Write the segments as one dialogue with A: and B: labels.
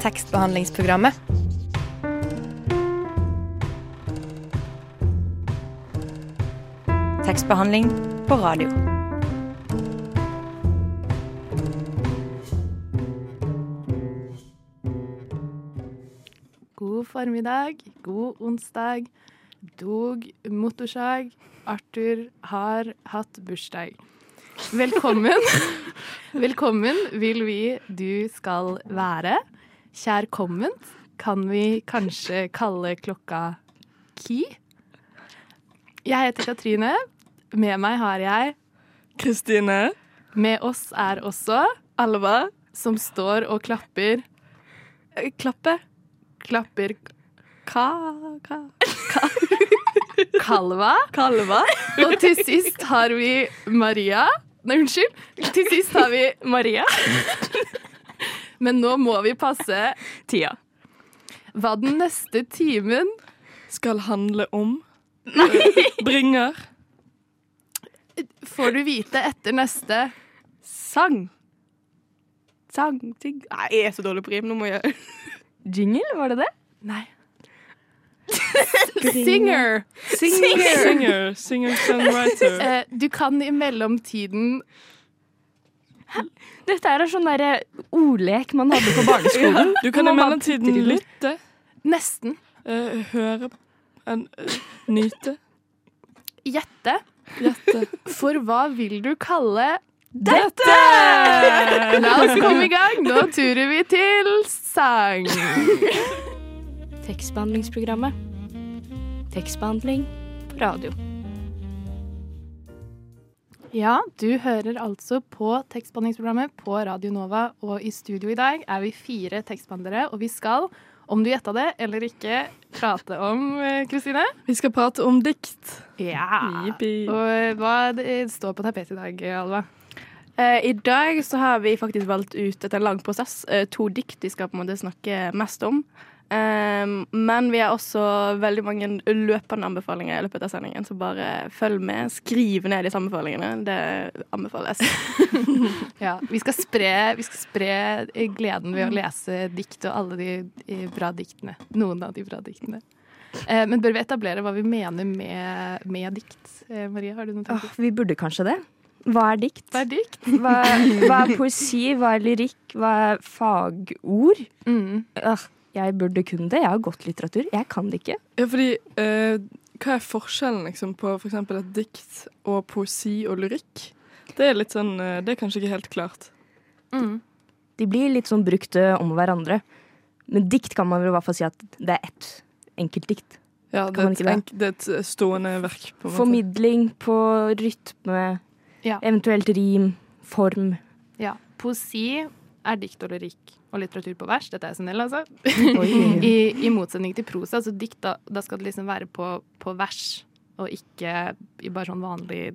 A: tekstbehandlingsprogrammet. Tekstbehandling på radio.
B: God formiddag, god onsdag, dog motorsag. Arthur har hatt bursdag. Velkommen. Velkommen vil vi du skal være. Kjærkomment kan vi kanskje kalle klokka ki. Jeg heter Katrine. Med meg har jeg
C: Kristine.
B: Med oss er også
C: Alva.
B: som står og klapper.
C: Klappe.
B: Klapper
C: Ka... Ka...
B: kalva.
C: Kalva.
B: Og til sist har vi Maria. Nei, unnskyld. Til sist har vi Maria. Men nå må vi passe
C: Tida.
B: hva den neste timen
C: Skal handle om Bringer.
B: får du vite etter neste
C: Sang. Sang. Ting. Nei, jeg er så dårlig på rim. Nå må jeg
A: Jingle, var det det?
B: Nei. Singer.
C: Singer. Singer. Singer-songwriter.
B: Eh, du kan i mellomtiden
A: Dette er sånn derre ordlek man hadde på barneskolen.
C: Du kan i mellomtiden lytte,
B: nesten
C: Uh, høre en, uh, Nyte.
B: gjette.
C: Gjette.
B: For hva vil du kalle
C: Dette!
B: La oss komme i gang. Nå turer vi til sang.
A: Tekstbehandlingsprogrammet. Tekstbehandling på radio.
B: Ja, du hører altså på tekstbehandlingsprogrammet på Radio Nova, og i studio i dag er vi fire tekstbehandlere, og vi skal, om du gjetta det eller ikke, prate om eh, Kristine.
C: Vi skal prate om dikt.
B: Ja.
C: Yippie.
B: Og hva det står på tapetet i dag, Alva?
D: Eh, I dag så har vi faktisk valgt ut etter en lang prosess eh, to dikt vi skal på en måte snakke mest om. Um, men vi har også veldig mange løpende anbefalinger i løpet av sendingen, så bare følg med. Skriv ned disse anbefalingene. Det anbefales.
B: Ja, vi skal spre, vi skal spre gleden ved å lese dikt og alle de bra diktene. Noen av de bra diktene. Eh, men bør vi etablere hva vi mener med, med dikt? Eh, Maria, har du noen
A: tanker?
B: tanker?
A: vi burde kanskje det. Hva er dikt?
B: Hva er dikt?
A: Hva, hva er poesi? Hva er lyrikk? Hva er fagord?
B: Mm.
A: Åh, jeg burde kunne det. Jeg har gått litteratur. Jeg kan det ikke.
C: Ja, fordi eh, Hva er forskjellen liksom, på for eksempel et dikt og poesi og lyrikk? Det er litt sånn eh, Det er kanskje ikke helt klart.
B: Mm.
A: De blir litt sånn brukte om hverandre. Men dikt kan man vel i hvert fall si at det er ett enkeltdikt.
C: Ja, det er, et,
A: det?
C: enk- det er et stående verk. på en måte.
A: Formidling på rytme,
B: Ja.
A: eventuelt rim, form.
B: Ja. Poesi er dikt og lyrikk og litteratur på vers. Dette er SNL, altså. I, I motsetning til prosa. Altså dikt, da, da skal det liksom være på, på vers, og ikke i bare sånn vanlig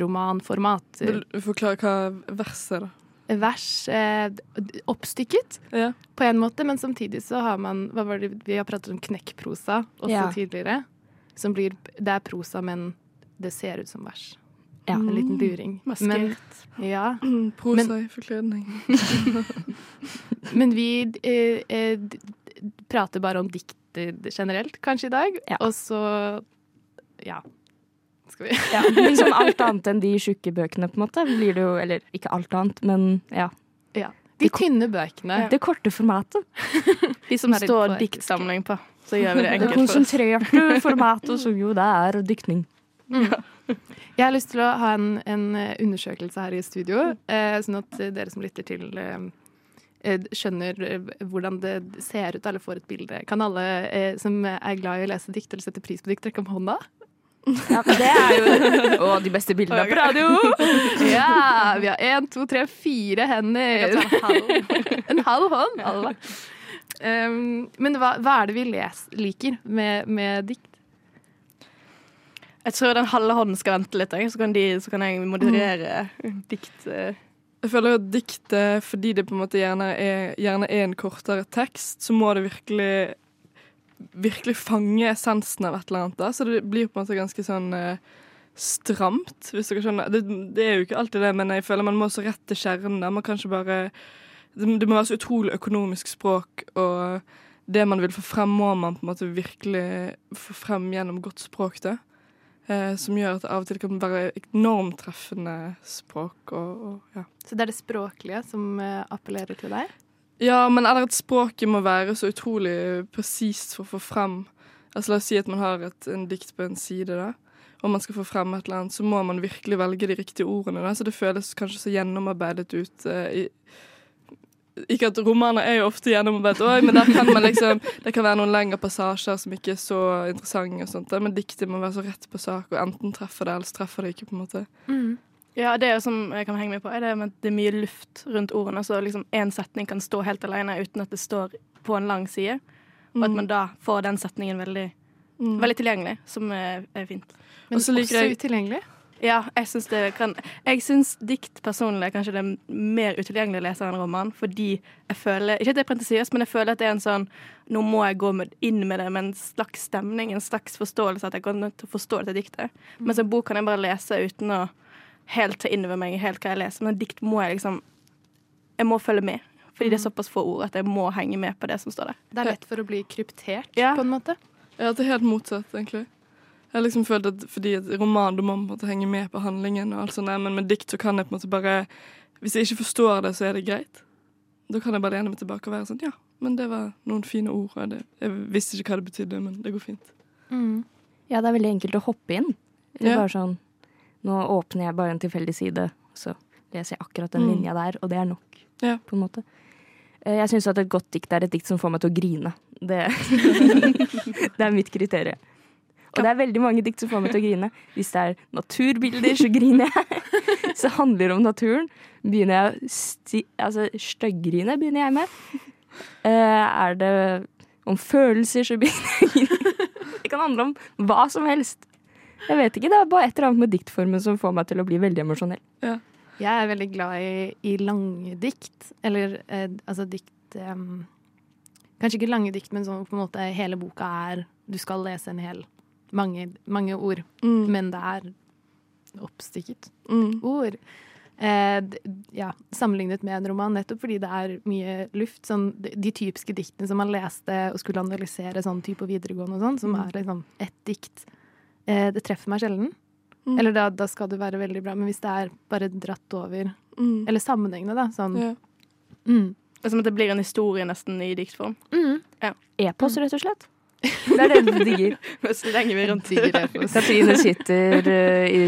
B: romanformat.
C: Vil du forklare hva verset er, da?
B: Vers eh, oppstykket
C: Ja.
B: på en måte, men samtidig så har man hva var det, Vi har pratet om knekkprosa også
A: Ja.
B: tidligere. Som blir, det er prosa, men det ser ut som vers.
A: Ja.
B: En liten luring.
C: Maskert.
B: Men, ja.
C: Prosa i forkledning.
B: Men vi eh, eh, prater bare om dikt generelt, kanskje, i dag.
A: Ja.
B: Og så ja. Skal vi
A: Ja, liksom alt annet enn de tjukke bøkene, på en måte. Blir det jo, eller ikke alt annet, men ja.
B: ja. De tynne bøkene.
A: Det korte formatet.
D: De som står diktsamling på. Så gjør vi det
A: Det
D: enkelt for oss.
A: konsentrerte formatet som jo det er diktning.
B: Jeg har lyst til å ha en, en eh, undersøkelse her i studio, eh, sånn at eh, dere som lytter til eh, eh, skjønner hvordan det ser ut, alle får et bilde. Kan alle eh, som er glad i å lese dikt eller setter pris på dikt, rekke opp hånda?
A: Ja, det er jo Og de beste bildene på radio!
B: Ja! Vi har én, to, tre, fire hender. En halv hånd. Alle. Um, men hva, hva er det vi les, liker med, med dikt?
D: Jeg tror den halve hånden skal vente litt, så kan, de, så kan jeg moderere dikt. eh.
C: Jeg føler at diktet, fordi det på en måte gjerne er, gjerne er en kortere tekst, så må det virkelig virkelig fange essensen av et eller annet. Da. Så det blir på en måte ganske sånn eh, stramt, hvis dere skjønner. Det, det er jo ikke alltid det, men jeg føler man må så rett til kjernen. Man kan ikke bare det må være så utrolig økonomisk språk, og det man vil få frem, må man på en måte virkelig få frem gjennom godt språk. da. Eh, som gjør at det av og til kan være enormt treffende språk. Og, og, ja.
B: Så det er det språklige som eh, appellerer til deg?
C: ja, men eller at språket må være så utrolig presist for å få frem Altså La oss si at man har et, en dikt på en side, da, og man skal få frem et eller annet, så må man virkelig velge de riktige ordene. Da, så det føles kanskje så gjennomarbeidet ut. eh, i ikke at romaner er jo ofte gjennomarbeidet òg, men der kan man liksom, det kan være noen lengre passasjer som ikke er så interessante. og sånt, Men diktet må være så rett på sak, og enten treffer det, eller så treffer det ikke. på en måte.
D: Ja, det er jo som jeg kan henge med på, er det med at det er mye luft rundt ordene. Så liksom én setning kan stå helt alene uten at det står på en lang side. Og at man da får den setningen veldig,
C: Mm.
D: veldig tilgjengelig, som er, er fint.
B: Men
C: også,
B: også
C: jeg-
B: utilgjengelig?
D: Ja, jeg syns det kan Jeg syns dikt personlig er kanskje det er mer utilgjengelig å lese enn roman, fordi jeg føler Ikke at det er pretensiøst, men jeg føler at det er en sånn Nå må jeg gå med, inn med det med en slags stemning, en slags forståelse, at jeg går nødt til å forstå dette diktet. Mens en bok kan jeg bare lese uten å helt ta inn over meg helt hva jeg leser. Men en dikt må jeg liksom Jeg må følge med. Fordi det er såpass få ord at jeg må henge med på det som står der.
B: Det er lett for å bli kryptert,
D: Ja.
B: på en måte.
C: Ja, det er helt motsatt, egentlig. Jeg har liksom følt at fordi et roman, da må man måtte henge med på handlingen, og alt sånt, men med dikt så kan jeg på en måte bare Hvis jeg ikke forstår det, så er det greit. Da kan jeg bare lene meg tilbake og være sånn Ja, men det var noen fine ord. Og det, jeg visste ikke hva det betydde, men det går fint.
A: Ja, det er veldig enkelt å hoppe inn. Eller
C: Ja.
A: bare sånn Nå åpner jeg bare en tilfeldig side, så leser jeg akkurat den
C: Mm.
A: linja der, og det er nok.
C: Ja.
A: På en måte. Eh, Jeg syns at et godt dikt er et dikt som får meg til å grine. Det, det er mitt kriterium. Og det er veldig mange dikt som får meg til å grine. Hvis det er naturbilder, så griner jeg. Hvis det handler om naturen, begynner jeg å sti... Altså, styggrine begynner jeg med. Eh, er det om følelser, så begynner jeg å grine. Det kan handle om hva som helst. Jeg vet ikke, Det er bare et eller annet med diktformen som får meg til å bli veldig emosjonell.
B: Jeg er veldig glad i, i lange dikt. Eller eh, altså dikt eh, Kanskje ikke lange dikt, men sånn på en måte hele boka er Du skal lese en hel mange, mange ord,
C: Mm.
B: men det er oppstykket
C: Mm.
B: ord. Eh, ja, sammenlignet med en roman, nettopp fordi det er mye luft. Sånn, de, de typiske diktene som man leste og skulle analysere sånn type videregående og sånn, som
C: Mm.
B: er liksom ett dikt. Eh, det treffer meg sjelden.
C: Mm.
B: Eller da, da skal det være veldig bra. Men hvis det er bare dratt over
C: Mm.
B: Eller sammenhengende, da. Sånn.
C: Ja.
B: Mm.
D: Det er som at det blir en historie nesten i diktform.
B: Mm.
A: Epos, rett og slett. Det er det du digger.
D: Så lenge vi rundt.
A: Katrine sitter eh, i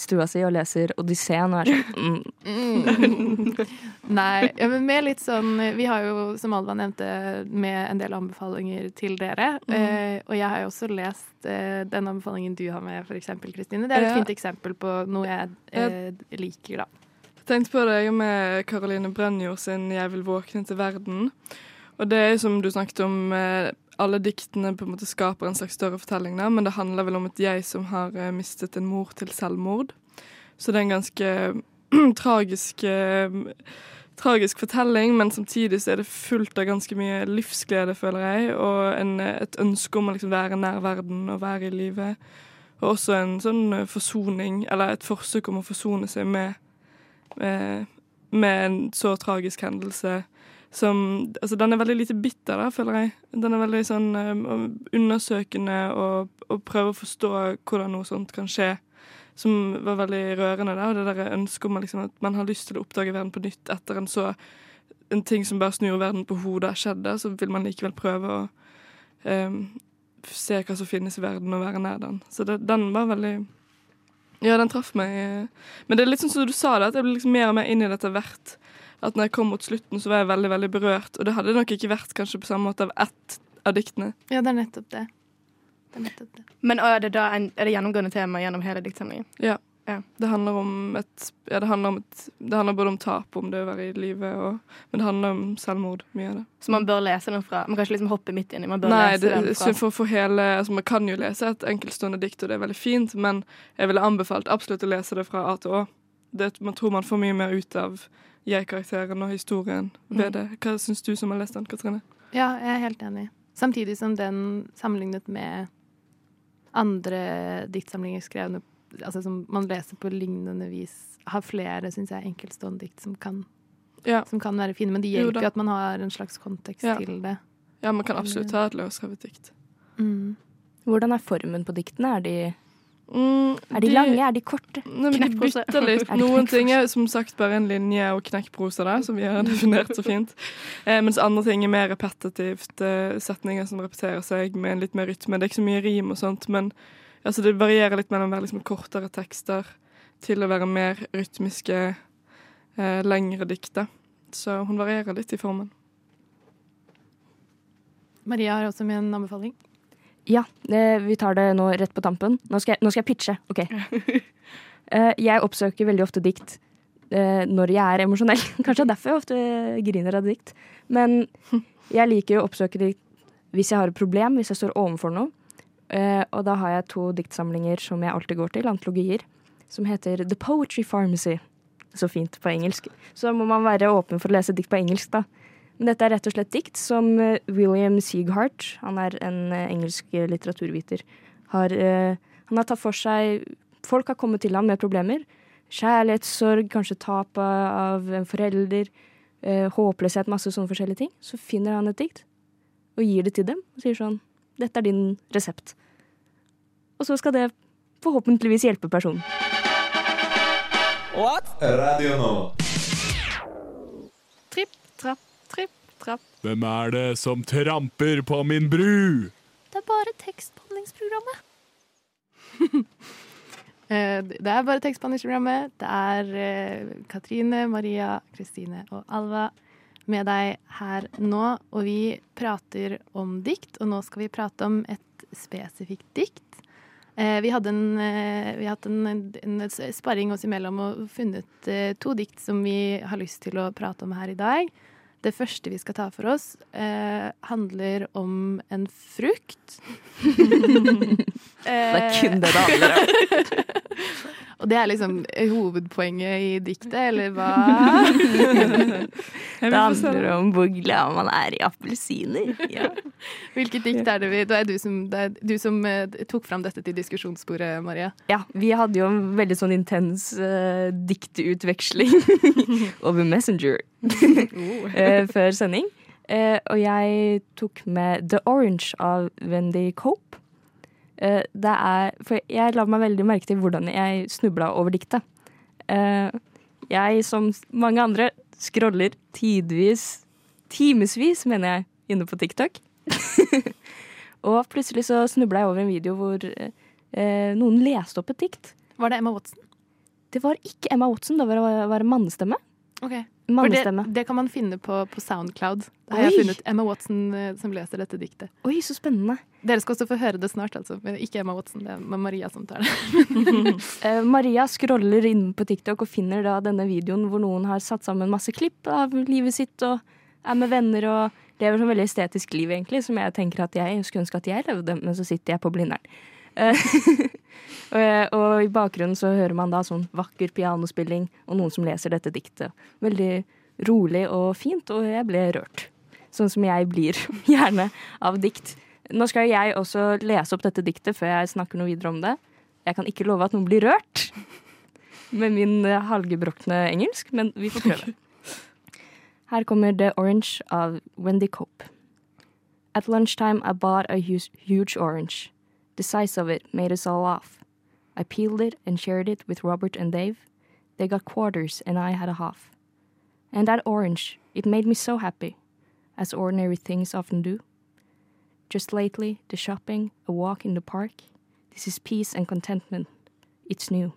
A: stua si og leser Odysseen og er sånn mm.
B: Nei, ja, men med litt sånn Vi har jo, som Alva nevnte, med en del anbefalinger til dere.
C: Mm.
B: Eh, og jeg har jo også lest eh, den anbefalingen du har med, eksempel, Kristine. Det er et
C: Ja.
B: fint eksempel på noe jeg eh, liker, da.
C: Jeg tenkte på det jeg med Caroline Brennjord sin 'Jeg vil våkne til verden'. Og det er som du snakket om, eh, alle diktene på en måte skaper en slags større fortelling, da, men det handler vel om et jeg som har eh, mistet en mor til selvmord. Så det er en ganske tragisk eh, Tragisk fortelling, men samtidig så er det fullt av ganske mye livsglede, føler jeg, og en, et ønske om å liksom være nær verden og være i live. Og også en sånn eh, forsoning, eller et forsøk om å forsone seg med med, med en så tragisk hendelse som Altså, den er veldig lite bitter, da, føler jeg. Den er veldig sånn um, undersøkende og, og prøver å forstå hvordan noe sånt kan skje. Som var veldig rørende, da. Og det der ønsket om liksom, at man har lyst til å oppdage verden på nytt etter en så En ting som bare snur verden på hodet har skjedd, så vil man likevel prøve å um, se hva som finnes i verden, og være nær den. Så det, den var veldig ja, den traff meg. eh. Men det er litt sånn som du sa det, at jeg blir liksom mer og mer inn i det etter hvert. At når jeg kom mot slutten, så var jeg veldig veldig berørt. Og det hadde nok ikke vært kanskje på samme måte av ett av diktene.
B: Ja, det er nettopp det. Det er nettopp det.
D: Men er det da en, er det gjennomgående tema gjennom hele diktsamlingen?
C: Det handler om et Ja, det handler, om et, det handler både om tap, om det å være i live, og, men det handler om selvmord. Mye av det.
D: Så man bør lese den fra Man kan ikke liksom hoppe midt inn i. Man bør
C: Nei,
D: lese
C: det,
D: den fra
C: Nei, for, for hele, altså man kan jo lese et enkeltstående dikt, og det er veldig fint, men jeg ville anbefalt absolutt å lese det fra A til Å. Det, man tror man får mye mer ut av jeg-karakteren og historien ved det. Hva syns du som har lest den, Katrine?
B: Ja, jeg er helt enig. Samtidig som den sammenlignet med andre diktsamlinger skrevne altså som man leser på lignende vis, har flere, syns jeg, enkeltstående dikt som kan
C: Ja.
B: som kan være fine, men de hjelper jo at man har en slags kontekst
C: Ja.
B: til det.
C: ja, man kan absolutt ha et løsrevet dikt.
B: Mm.
A: Hvordan er formen på diktene? Er de,
C: Mm,
A: er de lange? Er de korte?
C: Nei, men de bytter litt. Noen ting er som sagt bare en linje og knekkprosa, da, som vi har definert så fint. Eh, mens andre ting er mer repetitivt. Eh, setninger som repeterer seg med en litt mer rytme. Det er ikke så mye rim og sånt, men altså, det varierer litt mellom å være liksom kortere tekster til å være mer rytmiske, eh, lengre dikter. Så hun varierer litt i formen.
B: Maria har også med en anbefaling.
A: Ja, vi tar det nå rett på tampen. Nå skal jeg, nå skal jeg pitche. OK. Eh, jeg oppsøker veldig ofte dikt eh, når jeg er emosjonell. Kanskje det er derfor jeg ofte griner av dikt. Men jeg liker å oppsøke dikt hvis jeg har et problem, hvis jeg står overfor noe. Eh, og da har jeg to diktsamlinger som jeg alltid går til, antologier, som heter The Poetry Pharmacy. Så fint på engelsk. Så da må man være åpen for å lese dikt på engelsk, da. Dette er rett og slett dikt som eh, William Sieghart, han er en eh, engelsk eh, litteraturviter, har, han har tatt for seg Folk har kommet til ham med problemer. Kjærlighetssorg, kanskje tap av en forelder, eh, håpløshet, masse sånne forskjellige ting. Så finner han et dikt og gir det til dem og sier sånn Dette er din resept. Og så skal det forhåpentligvis hjelpe personen. What?
E: Radio Nova.
B: Tripp,
F: Hvem er det som tramper på min bru?
B: Det er bare tekstbehandlingsprogrammet. Eh, Det er bare tekstbehandlingsprogrammet. Det er eh, Katrine, Maria, Kristine og Alva med deg her nå. Og vi prater om dikt, og nå skal vi prate om et spesifikt dikt. Eh, Vi hadde en, vi har hatt en, en, sparring oss imellom og funnet to dikt som vi har lyst til å prate om her i dag. Det første vi skal ta for oss, eh, handler om en frukt.
A: Det er kun det det handler om.
B: Og det er liksom hovedpoenget i diktet, eller hva?
A: Det handler om hvor glad man er i appelsiner. Ja.
B: Hvilket dikt er det vi Det er du som, det er du som eh, tok fram dette til diskusjonsbordet, Maria.
A: ja, vi hadde jo en veldig sånn intens uh, dikteutveksling over Messenger uh, før sending. Uh, og jeg tok med The Orange av Wendy Cope. Eh, det er, for jeg la meg veldig merke til hvordan jeg snubla over diktet. Eh, jeg, som mange andre, scroller tidvis, timevis, mener jeg, inne på TikTok. og plutselig så snubla jeg over en video hvor eh, noen leste opp et dikt.
B: Var det Emma Watson?
A: Det var ikke Emma Watson, det var, var en mannestemme.
B: Ok. For det, det kan man finne på, på Soundcloud. Da har jeg funnet Emma Watson eh, som leser dette diktet.
A: Oi, så spennende.
B: Dere skal også få høre det snart, altså. Ikke Emma Watson, det er Maria som tar det.
A: Eh, Maria scroller inn på TikTok og finner da denne videoen hvor noen har satt sammen masse klipp av livet sitt og er med venner og lever et veldig estetisk liv, egentlig, som jeg tenker at jeg skulle ønske at jeg levde, men så sitter jeg på Blindern. Eh, og, i bakgrunnen så hører man da sånn vakker pianospilling og noen som leser dette diktet. Veldig rolig og fint, og jeg ble rørt. Sånn som jeg blir gjerne av dikt. Nå skal jeg også lese opp dette diktet før jeg snakker noe videre om det. Jeg kan ikke love at noen blir rørt med min eh, halvgebrokne engelsk, men vi får prøve. Her kommer The Orange av Wendy Cope. At lunchtime I bought a huge orange. The size of it made us all off. I peeled it and shared it with Robert and Dave. They got quarters and I had a half. And that orange, it made me so happy, as ordinary things often do. Just lately, the shopping, a walk in the park, this is peace and contentment. It's new.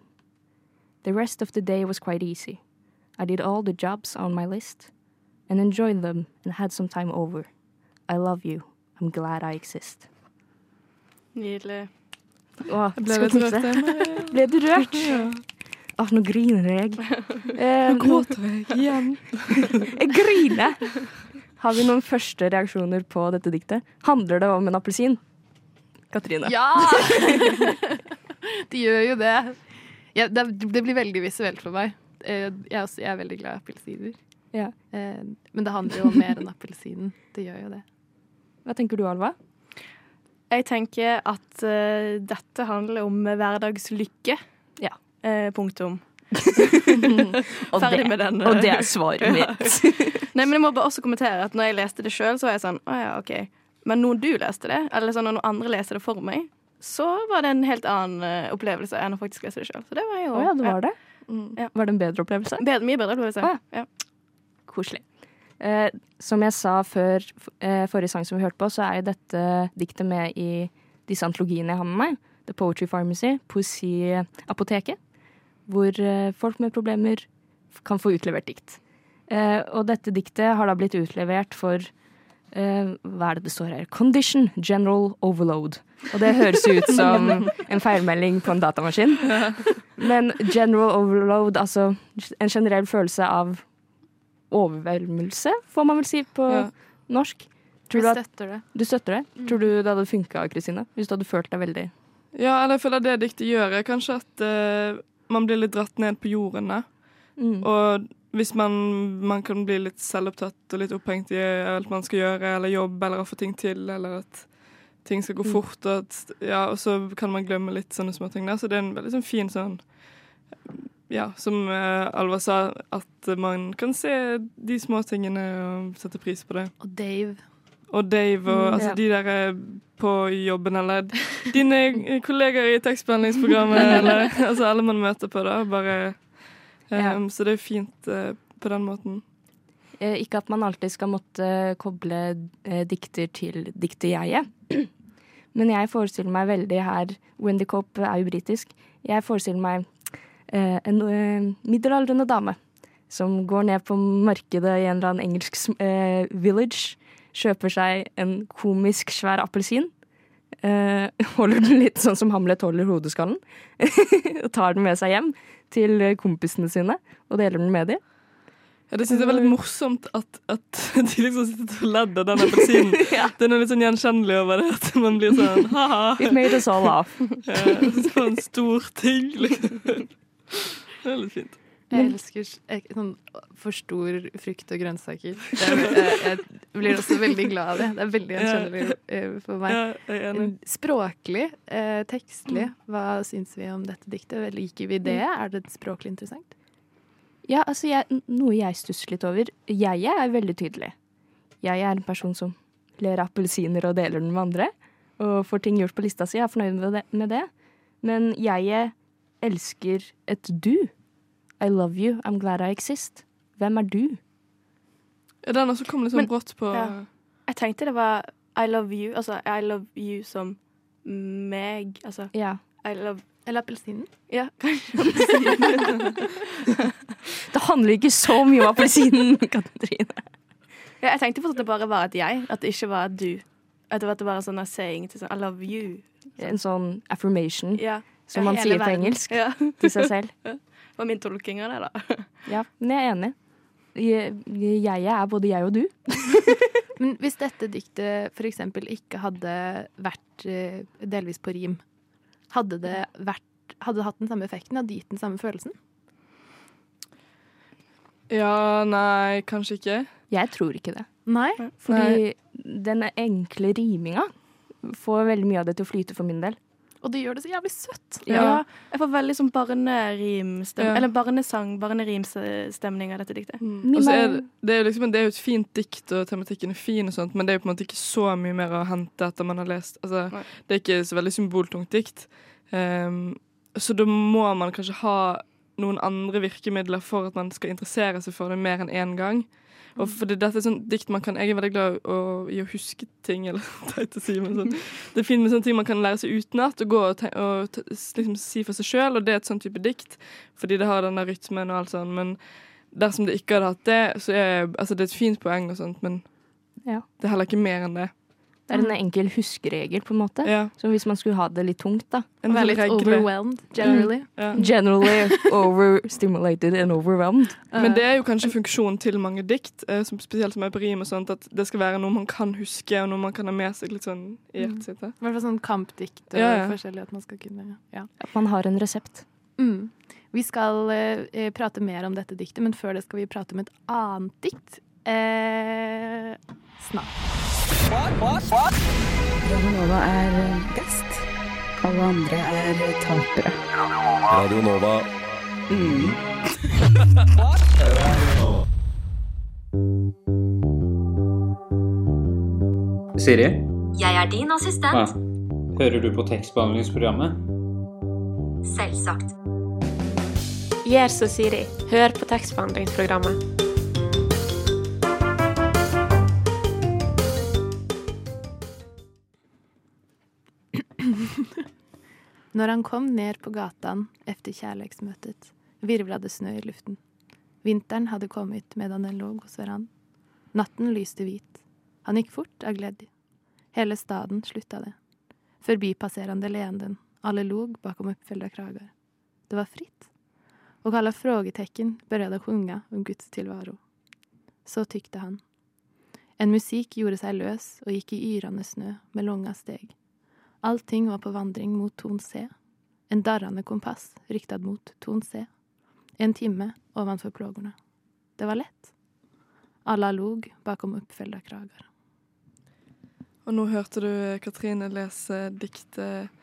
A: The rest of the day was quite easy. I did all the jobs on my list and enjoyed them and had some time over. I love you. I'm glad I exist.
D: Nydelig.
A: Åh,
C: Jeg ble litt rørt.
A: Ble du rørt?
C: Ja.
A: Åh, nå griner jeg. Eh,
C: Nå gråter jeg igjen.
A: jeg griner! Har vi noen første reaksjoner på dette diktet? Handler det om en appelsin? Katrine.
B: Ja! De gjør jo det. Ja, det. Det blir veldig visuelt for meg. Eh, Jeg er, også, jeg er veldig glad i appelsiner.
A: Ja.
B: Eh, Men det handler jo om mer enn appelsinen. Det gjør jo det.
A: Hva tenker du, Alva?
D: Jeg tenker at uh, dette handler om hverdagslykke.
A: Ja.
D: Uh, punktum. Ferdig
A: det,
D: med den.
A: og det er svaret mitt.
D: Nei, men jeg må bare også kommentere at når jeg leste det sjøl, så var jeg sånn Å ja, OK. Men når du leste det, eller sånn når andre leser det for meg, så var det en helt annen eh, opplevelse enn å faktisk lese det sjøl. Så det var jo
A: oh, ja, det var det?
C: Mm.
D: Ja.
A: Var det en bedre opplevelse?
D: Bedre, mye bedre opplevelse.
A: Ja.
D: Ja.
A: Koselig. Eh, som jeg sa før eh, forrige sang som vi hørte på, så er jo dette diktet med i disse antologiene jeg har med meg. The Poetry Pharmacy, Poesiapoteket. Hvor eh, folk med problemer kan få utlevert dikt. Eh, og dette diktet har da blitt utlevert for eh, Hva er det det står her? Condition General Overload. Og det høres ut som en feilmelding på en datamaskin. Men general overload, altså en generell følelse av overvelmelse, får man vel si på
C: Ja.
A: norsk. Tror
B: Jeg
A: du at
B: støtter det.
A: du støtter det? Tror du det hadde funka, Kristine? Hvis du hadde følt deg veldig
C: Ja, eller jeg føler det diktet gjør, er kanskje at uh, man blir litt dratt ned på jorden.
A: mm.
C: Og hvis man, man kan bli litt selvopptatt og litt opphengt i alt man skal gjøre, eller jobb, eller å få ting til, eller at ting skal gå
A: Mm.
C: fort, og, at, ja, og så kan man glemme litt sånne småting. der. Så det er en veldig sånn fin sånn Ja, som eh, Alva sa, at man kan se de små tingene og sette pris på det.
B: Og Dave.
C: Og Dave og
A: Mm,
C: altså,
A: ja.
C: de der eh, på jobben, eller dine kollegaer i tekstbehandlingsprogrammet, eller altså alle man møter på, da. Bare eh,
A: um,
C: Så det er fint uh, på den måten.
A: Ikke at man alltid skal måtte koble dikter til dikterjeget. Men jeg forestiller meg veldig her Wendy Cope er jo britisk. Jeg forestiller meg en eh, middelaldrende dame som går ned på markedet i en eller annen engelsk eh, village, kjøper seg en komisk svær appelsin. Eh, holder den litt sånn som Hamlet holder hodeskallen. og tar den med seg hjem til eh, kompisene sine og deler den med dem.
C: Ja, det syns jeg er veldig morsomt at, at de liksom sitter og ledder den appelsinen. Det er noe litt sånn gjenkjennelig over det, at man blir sånn ha-ha.
A: It made us all laugh.
C: Ja, så en stor ting, liksom. Det er litt fint.
B: Jeg elsker sånn for stor frukt og grønnsaker. Jeg, jeg, jeg blir også veldig glad av det. Det er veldig gjenkjennelig eh, for meg. Språklig, eh, tekstlig, hva syns vi om dette diktet? Liker vi det? Er det språklig interessant?
A: Ja, altså jeg, Noe jeg stusser litt over. Jeg er veldig tydelig. Jeg er en person som ler appelsiner og deler den med andre. Og får ting gjort på lista si. Jeg er fornøyd med det. Med det. Men jeg elsker et du. I love you. I'm glad I exist. Hvem er du?
C: Ja, den også kom litt sånn
D: Men-
C: brått på
D: ja. Jeg tenkte det var I love you. Altså I love you som meg. Altså
A: Ja.
D: I love
B: Eller appelsinen?
D: Ja, kanskje.
A: Det handler ikke så mye om appelsinen, Katrine.
D: Ja, jeg tenkte fortsatt at det bare var et jeg, at det ikke var et du. At det var bare sånn saying til sånn I love you.
A: En sånn affirmation,
D: Ja.
A: Som man sier på
D: verden.
A: engelsk
D: Ja.
A: til seg selv.
D: Det var min tolking av det, da.
A: Ja, men jeg er enig. Jeg, jeg er både jeg og du.
B: Men hvis dette diktet f.eks. ikke hadde vært eh, delvis på rim, hadde det vært hadde det hatt den samme effekten? Hadde det gitt den samme følelsen?
C: Ja, nei, kanskje ikke.
A: Jeg tror ikke det.
B: Nei.
A: Fordi den enkle riminga får veldig mye av det til å flyte for min del.
B: Og det gjør det så jævlig søtt.
D: Ja. Jeg får veldig sånn barnerimstemning
C: Ja.
D: Eller barnesang, barnerimstemning av dette diktet.
C: Og så er det, det, er liksom, det er jo et fint dikt, og tematikken er fin, og sånt, men det er jo på en måte ikke så mye mer å hente etter man har lest. Altså, det er ikke så veldig symboltungt dikt. Um, så da må man kanskje ha noen andre virkemidler for at man skal interessere seg for det mer enn én gang. Og fordi dette er sånn dikt man kan Jeg er veldig glad å, i å huske ting, eller teit å si, men sånn. Det er fint med sånne ting man kan lære seg utenat, og gå og, te og liksom si for seg sjøl, og det er et sånn type dikt, fordi det har denne rytmen og alt sånn, men dersom det ikke hadde hatt det, så er altså, det er et fint poeng og sånt, men
A: Ja.
C: det er heller ikke mer enn det.
A: Det er en enkel huskeregel, på en måte.
C: Ja.
A: Som hvis man skulle ha det litt tungt, da.
C: En
B: Være
C: sånn
B: litt
C: regle.
B: overwhelmed, generally.
C: Ja.
A: Generally overstimulated and overwhelmed.
C: Men det er jo kanskje funksjonen til mange dikt, eh, som spesielt som er på rim og sånt, at det skal være noe man kan huske, og noe man kan ha med seg litt sånn i hjertet sitt.
B: I hvert fall sånn kampdikt og
C: Ja, ja.
B: forskjellig at man skal kunne ja.
A: At man har en resept.
B: Mm. Vi skal eh, eh, prate mer om dette diktet, men før det skal vi prate om et annet dikt. Eh, snart.
E: Radionova er best. Alle andre er tapere.
F: Radio Nova.
G: Siri,
H: Jeg er din assistent.
G: ja. hører du på tekstbehandlingsprogrammet?
H: Selvsagt.
I: Gjør som Siri. Hør på tekstbehandlingsprogrammet.
B: Når han kom ned på gatan efter kärleksmötet virvlade snø i luften. Vinteren hadde kommet medan den lå hos hverandre. Natten lyste hvit. Han gikk fort av glede. Hele staden sluttade. Förbipasserande leenden. Alle log bakom uppfällda kragar. Det var fritt. Og alle frågetekken frågetecken började sjunga om Guds tillvaro. Så tykte han. En musik gjorde seg løs og gikk i yrende snø med lange steg. Allting var på vandring mot ton C. En darrande kompass riktad mot ton C. En timme ovanför plågorna. Det var lett. Alla log bakom uppfällda kragar.
C: Og nå hørte du Katrine lese diktet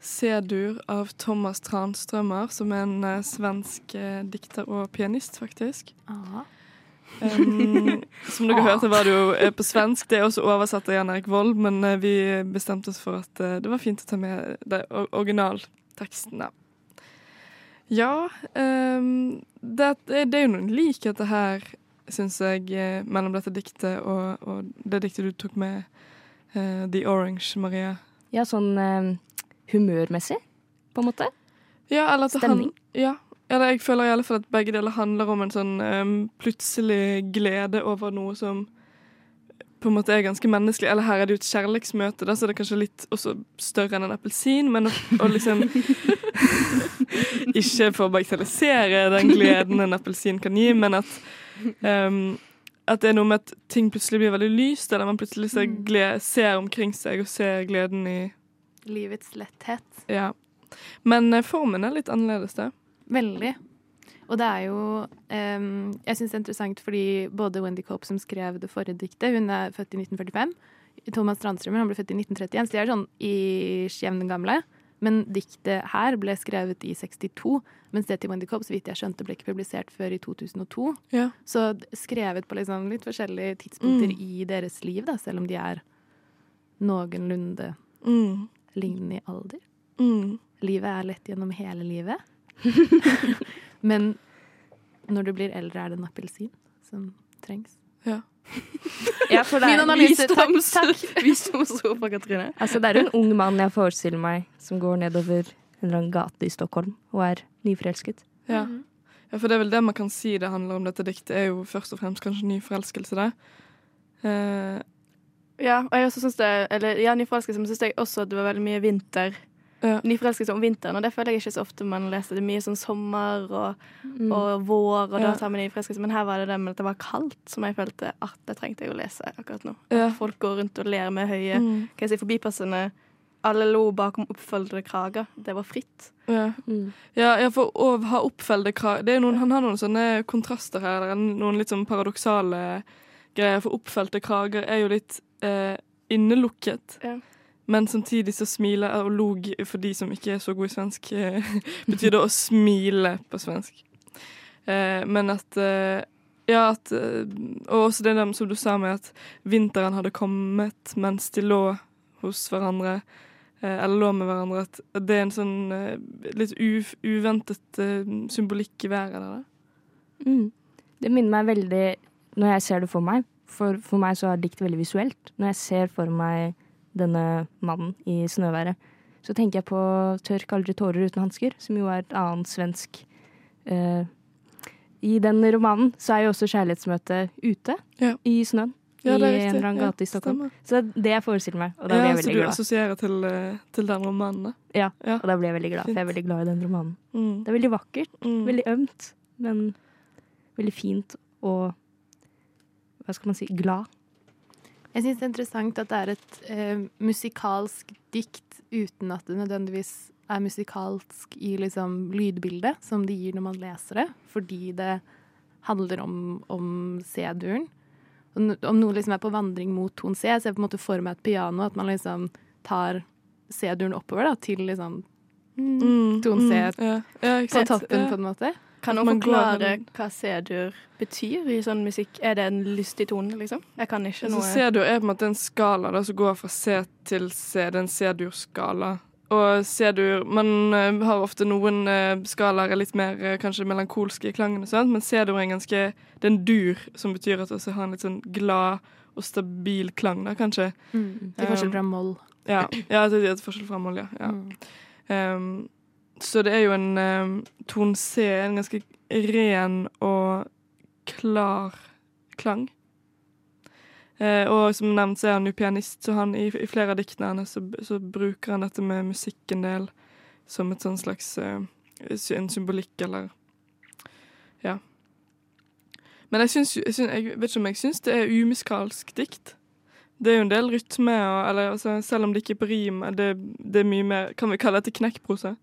C: 'C-dur' av Thomas Tranströmer, som er en eh, svensk eh, dikter og pianist, faktisk.
B: Ja.
C: Um, som dere hørte, var det jo eh, på svensk. Det er også oversatt av Jan Erik Vold, men eh, vi bestemte oss for at eh, det var fint å ta med det, originaltekstene. originalteksten. Ja, um, det, det er jo noen likheter her, syns jeg, mellom dette diktet og, og det diktet du tok med, uh, The Orange, Maria.
A: Ja, sånn um, humørmessig, på en måte.
C: Ja,
A: Stemning.
C: Han, ja, eller jeg føler i alle fall at begge deler handler om en sånn um, plutselig glede over noe som på en måte er ganske menneskelig. Eller her er det jo et kjærlighetsmøte, da, så det er kanskje litt også større enn en appelsin. Men å, å liksom Ikke for å bagatellisere den gleden en appelsin kan gi, men at um, at det er noe med at ting plutselig blir veldig lyst, eller man plutselig ser, gled, ser omkring seg og ser gleden i
B: Livets letthet.
C: Ja. Men eh, formen er litt annerledes, det.
B: Veldig. Og det er jo um, Jeg syns det er interessant fordi både Wendy Cope, som skrev det forrige diktet, hun er født i 1945. Thomas Strandstrømmer han ble født i 1931, så de er sånn i jevngamle. Men diktet her ble skrevet i 62, mens det til Wendy Cope så vidt jeg skjønte, ble ikke publisert før i 2002.
C: Ja.
B: Så skrevet på liksom litt forskjellige tidspunkter
C: Mm.
B: i deres liv, da, selv om de er noenlunde
C: Mm.
B: lignende i alder.
C: Mm.
B: Livet er lett gjennom hele livet. Men når du blir eldre, er det en appelsin som trengs.
C: Ja.
A: Ja, for det
D: Min
A: er,
D: analyse.
A: Visdoms-
D: Takk. takk. Visdomsord fra Katrine.
A: altså, det er en ung mann jeg forestiller meg som går nedover en eller annen gate i Stockholm og er nyforelsket.
C: Ja. ja, for det er vel det man kan si det handler om dette diktet, er jo først og fremst kanskje ny forelskelse, det. Uh,
D: Ja, og jeg også syns det Eller ja, nyforelskelse, men syns jeg også at det var veldig mye vinter.
C: Ja.
D: Nyforelskelse om vinteren, og det føler jeg ikke så ofte man leser. Det er mye sånn sommer og,
A: Mm.
D: og vår, og da tar man nyforelskelse. Men her var det det med at det var kaldt, som jeg følte at det trengte jeg å lese akkurat nå.
C: Ja.
D: Folk går rundt og ler med høye
C: mm,
D: Kan jeg si forbipassende Alle lo bakom oppfølgede krager. Det var fritt.
C: ja.
A: Mm.
C: ja, for å ha oppfølgede krager det er noen, Han har noen sånne kontraster her, noen litt sånn paradoksale greier. For oppfelte krager er jo litt eh, innelukket.
D: Ja.
C: Men samtidig så smiler og log, for de som ikke er så gode i svensk, eh, betyr det å smile på svensk. Eh, men at eh, Ja, at eh, Og også det der som du sa med at vinteren hadde kommet mens de lå hos hverandre. eh, Eller lå med hverandre. At det er en sånn eh, litt u uventet symbolikk i været der.
A: Mm. Det minner meg veldig Når jeg ser det for meg For, for meg så er dikt veldig visuelt. Når jeg ser for meg denne mannen i snøværet, så tenker jeg på 'Tørk aldri tårer uten hansker', som jo er et annet svensk eh, I den romanen så er jo også kjærlighetsmøtet ute
C: Ja.
A: i snøen.
C: Ja,
A: I en eller annen gate i Stockholm.
C: stemmer.
A: Så det er det jeg forestiller meg, og da blir
C: Ja,
A: jeg
C: så du
A: glad.
C: assosierer til, eh, til den romanen?
A: Ja,
C: Ja.
A: og da blir jeg veldig glad, for jeg er veldig glad i den romanen.
C: Mm.
A: Det er veldig vakkert,
C: Mm.
A: veldig ømt, men veldig fint og hva skal man si glad.
B: Jeg syns det er interessant at det er et eh, musikalsk dikt uten at det nødvendigvis er musikalsk i liksom lydbildet som det gir når man leser det, fordi det handler om, om C-duren. Om noe liksom er på vandring mot ton C, så jeg på en måte for meg et piano, at man liksom tar C-duren oppover da, til liksom
C: Mm,
B: Ton C
C: mm, ja. Ja,
B: på toppen,
C: ja.
B: på en måte.
D: Kan noen forklare hva C-dur betyr i sånn musikk? Er det en lystig tone, liksom? Jeg kan ikke
C: Altså,
D: noe
C: C-dur er på en måte en skala da, som går fra C til C. Det er en C-dur-skala. Og C-dur Man eh, har ofte noen uh, skalaer er litt mer eh, kanskje melankolske i klangen, og sånt, men C-dur er en ganske Det er en dur, som betyr at det har en litt sånn glad og stabil klang, da, kanskje.
B: Mm. Til forskjell fra moll.
C: Ja, ja det er forskjell fra moll, ja. ja.
B: Mm.
C: Um, så det er jo en um, Ton C en ganske ren og klar klang. Eh, og som nevnt så er han jo pianist, så han, i, i flere av diktene hans så, så bruker han dette med musikk en del som et sånn slags eh, en symbolikk, eller Ja. Men jeg, syns, jeg, syns, jeg vet ikke om jeg syns det er umusikalsk dikt. Det er jo en del rytme, og, eller, altså, selv om det ikke er på rim. Det, det er mye mer Kan vi kalle dette knekkprosa?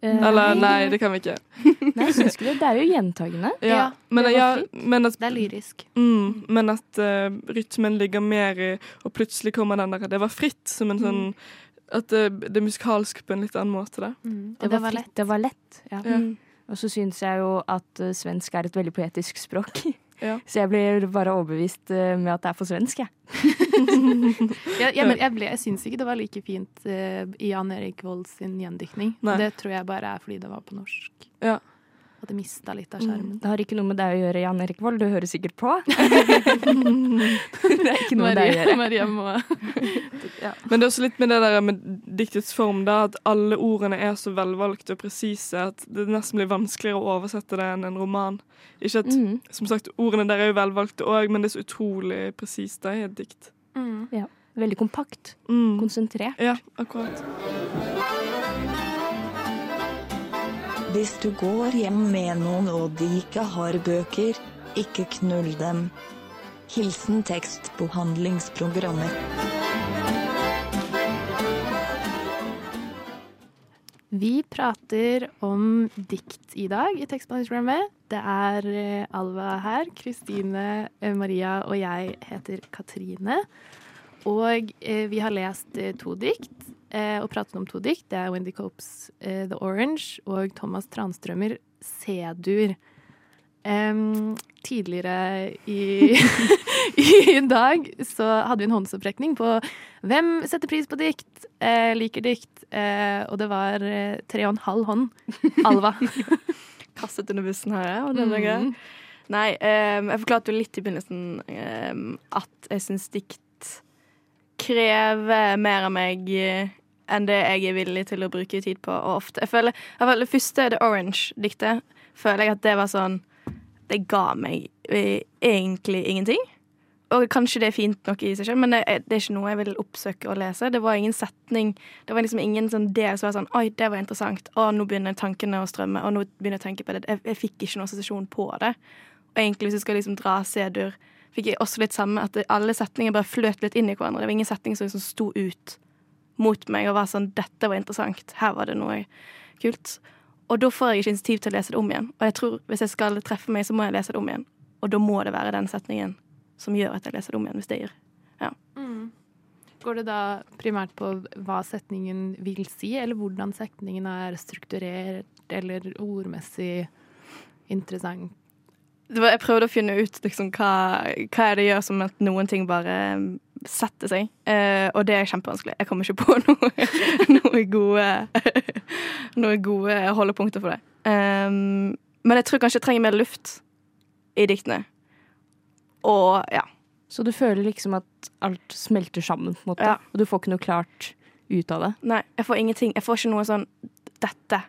A: Eh,
C: Eller nei, det kan vi ikke.
A: Nei, syns ikke det. Det er jo gjentagende.
C: Ja,
B: Ja,
C: men,
A: det
C: ja, men at,
B: Det er lyrisk.
C: mm, men at uh, rytmen ligger mer i Og plutselig kommer den der Det var fritt, som en sånn At det, det er musikalsk på en litt annen måte. Da.
B: Mm.
A: Det, var, fritt, det var lett. Ja.
C: Ja.
D: Mm.
A: Og så syns jeg jo at uh, svensk er et veldig poetisk språk.
C: Ja.
A: Så jeg blir bare overbevist eh, med at det er for svensk, jeg.
B: Jeg, jeg, men jeg, ble- jeg syns ikke det var like fint eh, i Jan Erik Vold sin gjendiktning.
C: Nei.
B: Det tror jeg bare er fordi det var på norsk.
C: Ja.
B: Det mista litt av skjermen.
A: Det har ikke noe med deg å gjøre, Jan Erik Vold. Du hører sikkert på. det er ikke noe med deg å gjøre.
B: Maria må
C: Men det er også litt med det der med diktets form, da, at alle ordene er så velvalgte og presise at det nesten blir vanskeligere å oversette det enn en roman. Ikke at,
A: Mm.
C: Som sagt, ordene der er jo velvalgte òg, men det er så utrolig presist i et dikt.
B: mm.
A: Veldig kompakt.
C: Mm.
A: Konsentrert.
C: Ja, akkurat.
J: Hvis du går hjem med noen og de ikke har bøker, ikke knull dem. Hilsen tekstbehandlingsprogrammer.
B: Vi prater om dikt i dag i tekstbehandlingsprogrammet. Det er eh, Alva her, Kristine, eh, Maria og jeg heter Katrine. Og eh, vi har lest to dikt eh, og pratet om to dikt. Det er Wendy Copes eh, The Orange og Thomas Transtrømmer C-dur. Em, tidligere i, i dag så hadde vi en håndsopprekning på hvem setter pris på dikt, eh, liker dikt, eh, og det var eh, tre og en halv hånd. Alva.
D: Kastet under bussen her, jeg, Og det er.
B: Mm.
D: Nei, um, jeg forklarte jo litt i begynnelsen um, at jeg syns dikt krever mer av meg eh, enn det jeg er villig til å bruke tid på. Og ofte, jeg føler, jeg føler første, The Orange-diktet, føler jeg at det var sånn Det ga meg eh, egentlig ingenting. Og kanskje det er fint nok i seg selv, men det er, det er ikke noe jeg vil oppsøke å lese. Det var ingen setning, det var liksom ingen sånn del som var sånn Oi, det var interessant. Å, nå begynner tankene å strømme. Og nå begynner jeg å tenke på det. Jeg, jeg fikk ikke noen assosiasjon på det. Og egentlig hvis jeg skal liksom dra C-dur, fikk jeg også litt samme at alle setninger bare fløt litt inn i hverandre. Det var ingen setning som liksom sto ut mot meg og var sånn Dette var interessant. Her var det noe kult. Og da får jeg ikke initiativ til å lese det om igjen. Og jeg tror hvis jeg skal treffe meg, så må jeg lese det om igjen. Og da må det være den setningen som gjør at jeg leser det om igjen, hvis det gir.
B: Mm. Går det da primært på hva setningen vil si, eller hvordan setningen er strukturert eller ordmessig interessant?
D: Var, jeg prøvde å finne ut liksom, hva, hva er det gjør som at noen ting bare um, setter seg. Eh, og det er kjempevanskelig. Jeg kommer ikke på noe, noe gode Noe gode holdepunkter for det. Um, men jeg tror kanskje jeg trenger mer luft i diktene. Og ja.
A: Så du føler liksom at alt smelter sammen, på en måte.
D: Ja.
A: Og du får ikke noe klart ut av det.
D: Nei, jeg får ingenting. Jeg får ikke noe sånn Dette.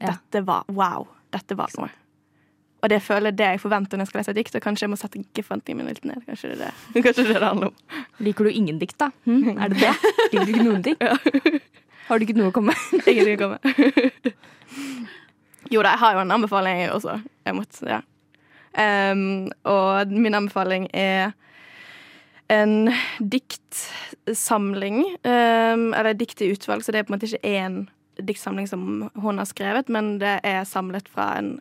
A: Ja.
D: Dette var wow. Dette var noe. Og det føler det jeg forventer når jeg skal lese et dikt, og kanskje jeg må sette forventningene mine litt ned. Kanskje det er det, kanskje det, er det handler om.
A: Liker du ingen dikt, da? Hm? Er det det? Liker du ikke noen dikt? Har du ikke noe å komme med?
D: Ingenting å komme. jo da, jeg har jo en anbefaling jeg også. Jeg måtte, ja. Um, og min anbefaling er en diktsamling, um, eller dikt i utvalg, så det er på en måte ikke én diktsamling som hun har skrevet, men det er samlet fra en,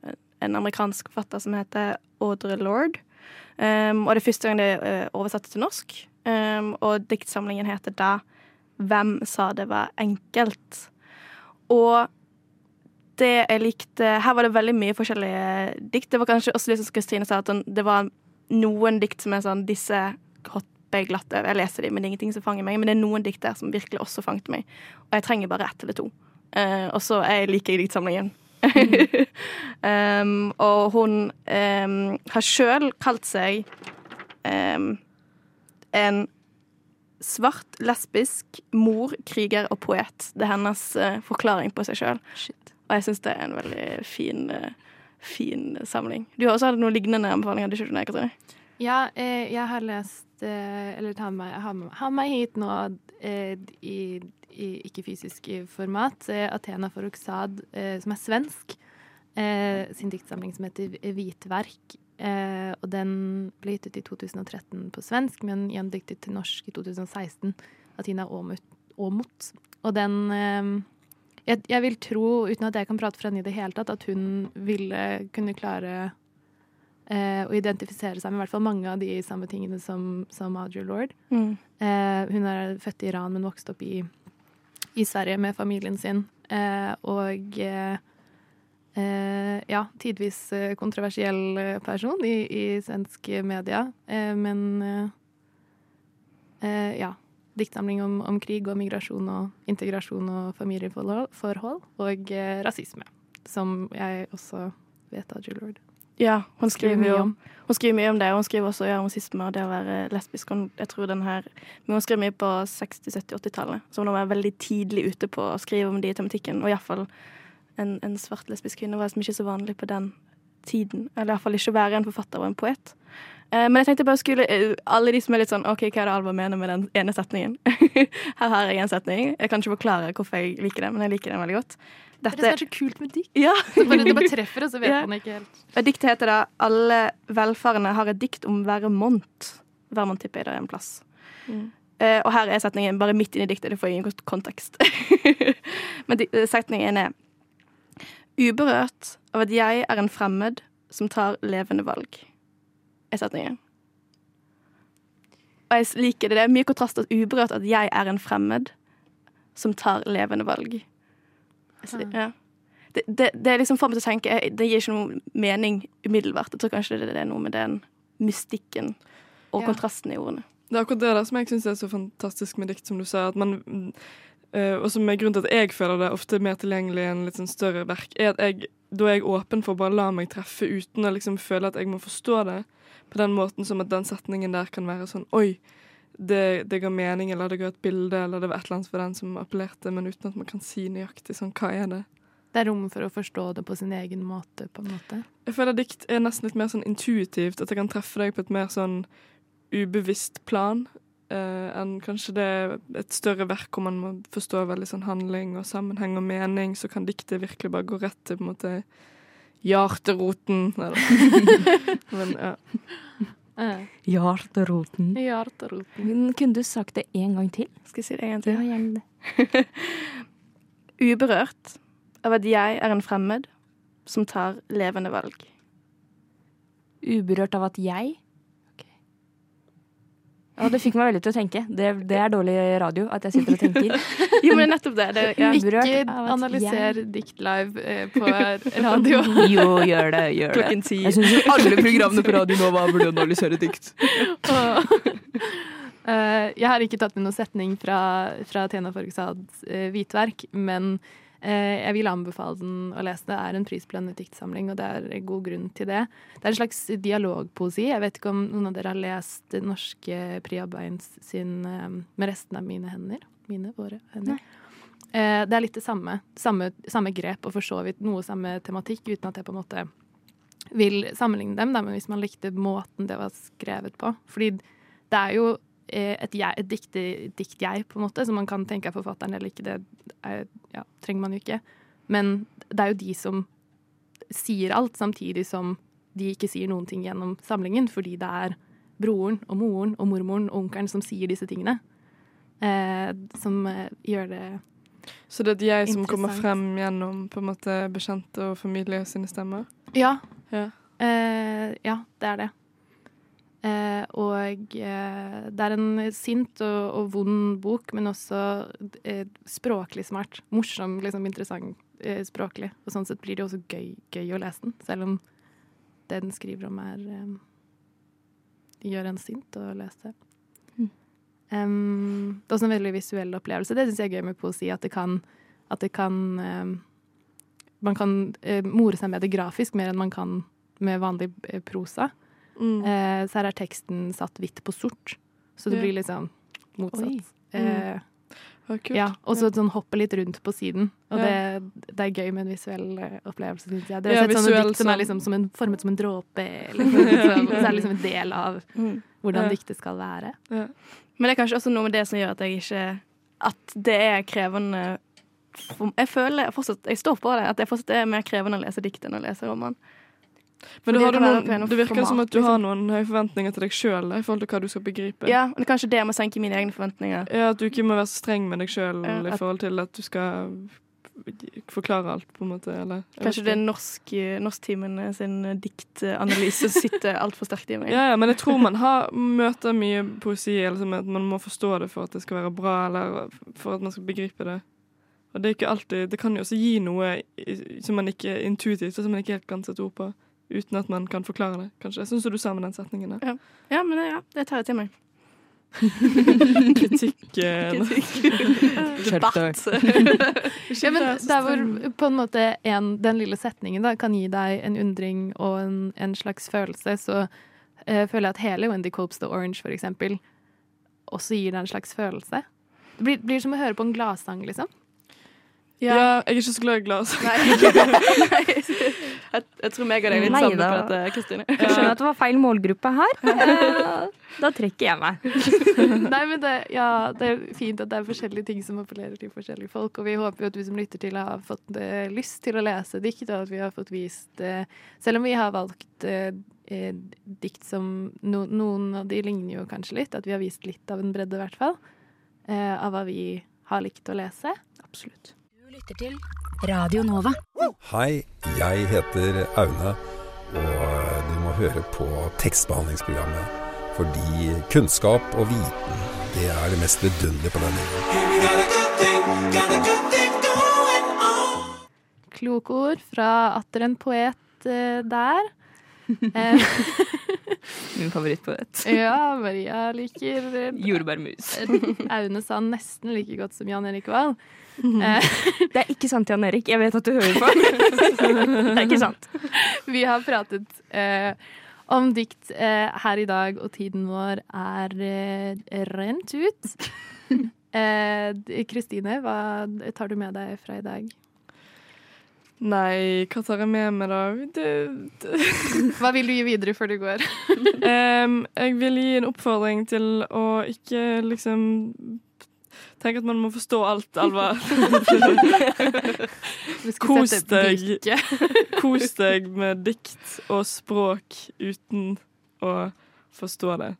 D: en amerikansk forfatter som heter Audre Lorde. Um, og det er første gang det er eh, oversatt til norsk, Um, og diktsamlingen heter da 'Hvem sa det var enkelt'? Og det jeg likte Her var det veldig mye forskjellige dikt. Det var kanskje også litt som Kristine sa, at det var noen dikt som er sånn Disse hopper jeg glatt over. Jeg leser dem, men det er ingenting som fanger meg. Men det er noen dikt der som virkelig også fanget meg. Og jeg trenger bare ett eller to. Uh, og så er liker jeg diktsamlingen. um, og hun um, har sjøl kalt seg um, en svart, lesbisk mor, kriger og poet. Det er hennes uh, forklaring på seg sjøl. Og jeg syns det er en veldig fin, uh, fin samling. Du har også hatt noen lignende anbefalinger, du, ikke Katrine?
B: Ja, eh, jeg har lest eh, Eller ta meg, ha, har med hit nå eh, i, i ikke-fysisk format eh, Athena Foroksad, eh, som er svensk, sin diktsamling som heter Hvitverk. Og den ble gitt ut i 2013 på svensk, men gjendiktet til norsk i 2016 av Tina Aamodt. Og den jeg, jeg vil tro, uten at jeg kan prate for henne i det hele tatt, at hun ville kunne klare eh, og identifisere seg med i hvert fall mange av de samme tingene som, som Audrey Lord.
D: Mm.
B: Eh, hun er født i Iran, men vokste opp i, i Sverige med familien sin. Eh, og eh, eh, ja, tidvis eh, kontroversiell person i, i svensk media, eh, men ja. Diktsamling om, om krig og migrasjon og integrasjon og familieforhold og rasisme, som jeg også vet av Jill Lord.
D: Ja, hun skriver,
B: Skriver mye om.
D: Hun skriver mye om det, og hun skriver også ja, om rasisme og det å være lesbisk. Hun, jeg tror den her, men hun skrev mye på 60-, 70-, 80-tallet, så hun var veldig tidlig ute på å skrive om de tematikken. Og iallfall en, en svart lesbisk kvinne var ikke så vanlig på den tiden. Eller iallfall ikke være en forfatter og en poet. Eh, men jeg tenkte bare skulle eh, alle de som er litt sånn OK, hva er det Alva mener med den ene setningen? Her har jeg en setning. Jeg kan ikke forklare hvorfor jeg liker den, men jeg liker den veldig godt.
B: Det er det er så kult med dikt.
D: Ja.
B: Det bare, det bare treffer, og så vet
D: Ja.
B: man ikke helt.
D: Og Diktet heter da 'Alle velfarende har et dikt om Vermont'. Vermont tipper jeg det er en plass. Eh, og her er setningen bare midt inni diktet. Det får ingen kontekst. Men eh, setningen er Uberørt av at jeg er en fremmed som tar levende valg. Er setningen. Og jeg liker det. Det er mye kontrast at uberørt at jeg er en fremmed som tar levende valg. Ja. Det, det, det liksom får meg til å tenke Det gir ikke noe mening umiddelbart. Jeg tror kanskje det, det er noe med den mystikken og
C: Ja.
D: kontrasten i ordene.
C: Det er akkurat det der som jeg syns er så fantastisk med dikt, som du sa. At man, eh, og som er grunnen til at jeg føler det ofte mer tilgjengelig enn litt sånn større verk, er at jeg, da er jeg åpen for å bare la meg treffe uten å liksom føle at jeg må forstå det på den måten som at den setningen der kan være sånn Oi, det, det ga mening, eller det ga et bilde, eller det var et eller annet for den som appellerte, men uten at man kan si nøyaktig sånn Hva er det?
B: Det er rom for å forstå det på sin egen måte, på en måte.
C: Jeg føler dikt er nesten litt mer sånn intuitivt, at det kan treffe deg på et mer sånn ubevisst plan eh, enn kanskje det er et større verk hvor man må forstå veldig sånn handling og sammenheng og mening, så kan diktet virkelig bare gå rett til på en måte hjerteroten. Neida. Men ja.
A: Hjarteroten.
B: Hjarteroten.
A: Men Kunne du sagt det en gang til?
D: Skal jeg si det en gang til?
A: Ja, gjerne det.
D: Uberørt av at jeg er en fremmed som tar levende valg.
A: Uberørt av at jeg Ja, det fikk meg veldig til å tenke. Det, det er dårlig radio at jeg sitter og tenker.
D: Jo, men nettopp det. det ja.
B: Ikke analyser yeah. dikt live eh, på radio.
A: Jo, gjør det. Gjør det.
D: Klokken ti.
A: Jeg syns alle programmene på Radio Nova burde analysere dikt.
B: Eh, jeg har ikke tatt med noen setning fra, fra Tena Forgsads uh, hvitverk, men eh, jeg vil anbefale den å lese. Det er en prisbelønnet diktsamling, og det er god grunn til det. Det er en slags dialogpoesi. Jeg vet ikke om noen av dere har lest det norske Priya Beins sin eh, 'Med resten av mine hender'. Mine, våre hender. Nei. det er litt det samme. samme. Samme grep og for så vidt noe samme tematikk, uten at jeg på en måte vil sammenligne dem, da, men hvis man likte måten det var skrevet på. Fordi det er jo eh, et, jeg, et dikte, dikt-jeg, på en måte, som man kan tenke er forfatteren eller ikke. Det er, ja, trenger man jo ikke. Men det er jo de som sier alt, samtidig som de ikke sier noen ting gjennom samlingen, fordi det er broren og moren og mormoren og onkelen som sier disse tingene. Eh, som eh, gjør det
C: Så det er et jeg som kommer frem gjennom på en måte bekjente og familie sine stemmer?
B: Ja.
C: Ja.
B: Eh, ja, det er det. Eh, og eh, det er en sint og, og vond bok, men også eh, språklig smart. Morsom, liksom interessant eh, språklig. Og sånn sett blir det også gøy, gøy å lese den, selv om det den skriver om er eh, Gjør en sint å lese.
A: Mm.
B: Um, det er også en veldig visuell opplevelse. Det syns jeg er gøy med poesi. At det kan, at det kan um, Man kan eh, more seg med det grafisk mer enn man kan med vanlig prosa.
C: Mm.
B: Eh, så her er teksten satt hvitt på sort, så det
C: Ja.
B: blir liksom motsatt. Eh,
C: Ja,
B: og så sånn hoppe litt rundt på siden. Og det, det er gøy med en visuell eh, opplevelse, syns jeg. Dere har sett sånne dikt som er
C: sånn-
B: liksom som en, formet som en dråpe, liksom, liksom, så er det liksom en del av
D: Mm.
B: hvordan diktet skal være.
C: Ja.
D: Men det er kanskje også noe med det som gjør at jeg ikke At det er krevende Jeg føler fortsatt Jeg står på det. At det fortsatt er mer krevende å lese dikt enn å lese roman.
C: Men du har du noen, det virker
D: format,
C: som at du
D: liksom.
C: har noen høye forventninger til deg sjøl i forhold til hva du skal begripe.
D: Ja, men kanskje det må senke mine egne forventninger.
C: Ja, At du ikke må være så streng med deg sjøl
D: Ja,
C: i forhold til at du skal forklare alt, på en måte. Eller,
D: Kanskje det er norsk, norsktimen sin diktanalyse sitter altfor sterkt i meg.
C: ja, ja, men jeg tror man har, møter mye poesi eller som at man må forstå det for at det skal være bra, eller for at man skal begripe det. Og det er ikke alltid Det kan jo også gi noe som man ikke intuitivt, som man ikke helt kan sette ord på, uten at man kan forklare det, kanskje. Jeg som du sa med den setningen der.
D: Ja, men ja, det tar jeg til meg.
C: Kritikk. eh,
D: Debatt.
B: Ja, men der hvor på en måte en, den lille setningen da, kan gi deg en undring og en, en slags følelse, så uh, føler jeg at hele Wendy Copes The Orange, for eksempel, også gir deg en slags følelse. Det blir, blir som å høre på en gladsang, liksom.
C: Ja. jeg er ikke så glad i glass.
D: Nei. Nei. Jeg, jeg tror meg og deg er litt
A: Nei
D: sammen
A: da.
D: på dette, Kristine.
A: Jeg skjønner at det var feil målgruppe her. Da trekker jeg meg.
B: Nei, men det, ja, det er fint at det er forskjellige ting som appellerer til forskjellige folk, og vi håper jo at du som lytter til har fått uh, lyst til å lese dikt, og at vi har fått vist uh, Selv om vi har valgt eh, dikt som no, Noen av de ligner jo kanskje litt, at vi har vist litt av en bredde, i hvert fall, eh, av hva vi har likt å lese.
A: Absolutt.
E: Lytter til Radio Nova.
K: Hei, jeg heter Aune, og du må høre på tekstbehandlingsprogrammet. Fordi kunnskap og viten, det er det mest vidunderlige på denne jorden.
B: Kloke ord fra atter en poet uh, der. Eh,
A: Min favorittpoet.
B: ja, Maria liker eh,
A: Jordbærmus.
B: Aune sa nesten like godt som Jan Erik Wahl. Eh,
A: Det er ikke sant, Jan Erik. Jeg vet at du hører på. Det er ikke sant.
B: Vi har pratet eh, om dikt eh, her i dag, og tiden vår er eh, rent ut. Eh, Kristine, hva tar du med deg fra i dag?
C: Nei, hva tar jeg med meg, da? Det, det.
B: Hva vil du gi videre før du går?
C: um, jeg vil gi en oppfordring til å ikke liksom tenke at man må forstå alt, Alva. Kos deg. Kos deg med dikt og språk uten å forstå det.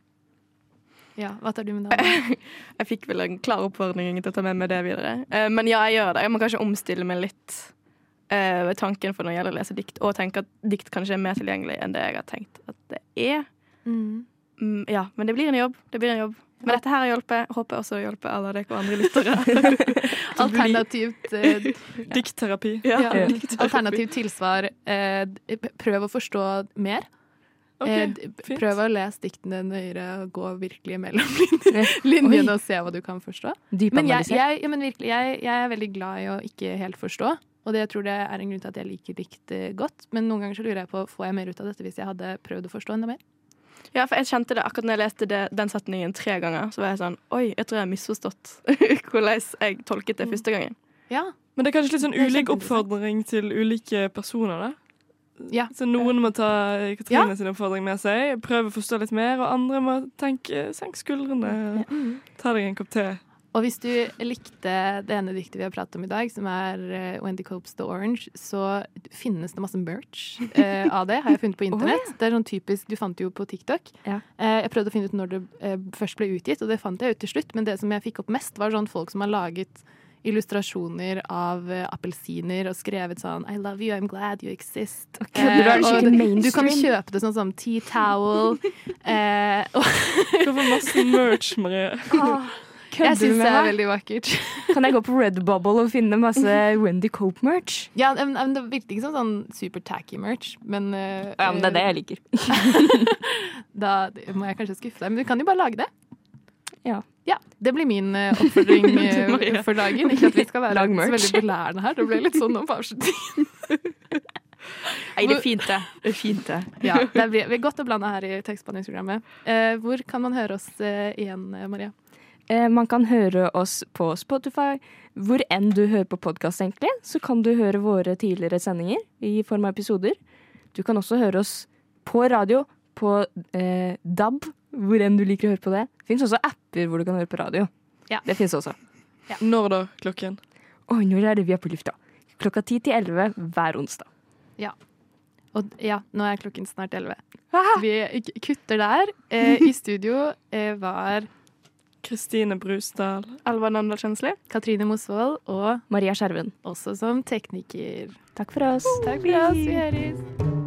B: Ja, hva tar du med deg?
D: Jeg fikk vel en klar oppfordring til å ta med meg det videre. Eh, Men ja, jeg gjør det. Jeg må kanskje omstille meg litt eh, ved tanken for når det gjelder å lese dikt, og tenke at dikt kanskje er mer tilgjengelig enn det jeg har tenkt at det er.
B: Mm.
D: Mm, ja, men det blir en jobb. Det blir en jobb. Men dette her har hjulpet. Håper også å hjelpe alle dere og andre lyttere.
B: Alternativt eh,
C: Diktterapi.
D: Ja.
B: ja, Alternativt tilsvar. Eh, prøv å forstå mer.
C: Okay,
B: Eh, prøv å lese diktene nøyere og gå virkelig mellom linjene og se hva du kan forstå. Men jeg, jeg, ja, men virkelig, jeg, jeg er veldig glad i å ikke helt forstå. Og det jeg tror det er en grunn til at jeg liker dikt eh, godt. Men noen ganger så lurer jeg på får jeg mer ut av dette hvis jeg hadde prøvd å forstå enda mer.
D: Ja, for jeg kjente det akkurat når jeg leste det, den setningen tre ganger. Så var jeg sånn Oi, jeg tror jeg har misforstått hvordan jeg tolket det første gangen.
B: Ja,
C: Men det er kanskje litt sånn ulik oppfordring til ulike personer, da.
B: ja.
C: Så noen må ta Katrine sin oppfordring med seg, prøve å forstå litt mer, og andre må tenke senk skuldrene, ta deg en kopp te.
B: Og hvis du likte det ene diktet vi har pratet om i dag, som er eh, Wendy Copes The Orange, så finnes det masse merch eh, av det, har jeg funnet på internett. Det er sånn typisk, Du fant det jo på TikTok.
A: Ja.
B: Eh, jeg prøvde å finne ut når det eh, først ble utgitt, og det fant jeg ut til slutt. Men det som jeg fikk opp mest, var sånn folk som har laget illustrasjoner av eh, appelsiner og skrevet sånn I love you, I'm glad you exist.
A: kødder du? Er
B: og det- du kan kjøpe det sånn som tea towel. eh, og
C: Du får masse merch, Marie.
B: jeg
A: Kødder du
B: syns
A: med
B: det er
A: meg?
B: veldig vakkert.
A: Kan jeg gå på Redbubble og finne masse Wendy Cope-merch?
B: Ja, men, men Det virker ikke som sånn super tacky merch, men uh,
A: Ja, men det er det jeg liker.
B: Da må jeg kanskje skuffe deg, men du kan jo bare lage det.
A: Ja.
B: Det blir min eh, oppfordring eh, for dagen. Ikke at vi skal være så veldig belærende her. Det ble litt sånn nå på avslutningen.
A: Nei, det er fint, det. Det er fint, det.
B: Ja, det blir, vi er godt å blande her i tekstbehandlingsprogrammet. Eh, hvor kan man høre oss eh, igjen, Maria?
A: Eh, Man kan høre oss på Spotify. Hvor enn du hører på podkast, egentlig, så kan du høre våre tidligere sendinger i form av episoder. Du kan også høre oss på radio, på eh, DAB, hvor enn du liker å høre på det. Det fins også apper hvor du kan høre på radio.
B: Ja.
A: Det fins også.
C: Når da, klokken?
A: Oi, når er det vi er på lufta? Klokka ti til 11 hver onsdag.
B: Og ja, nå er klokken snart elleve. Vi kutter der. Eh, I studio eh, var
C: Kristine Brusdal.
D: Elva Nandal Kjensli.
B: Katrine Mosvold og
A: Maria Skjerven.
B: også som tekniker.
A: Takk for oss.
B: Takk for oss. Vi høres.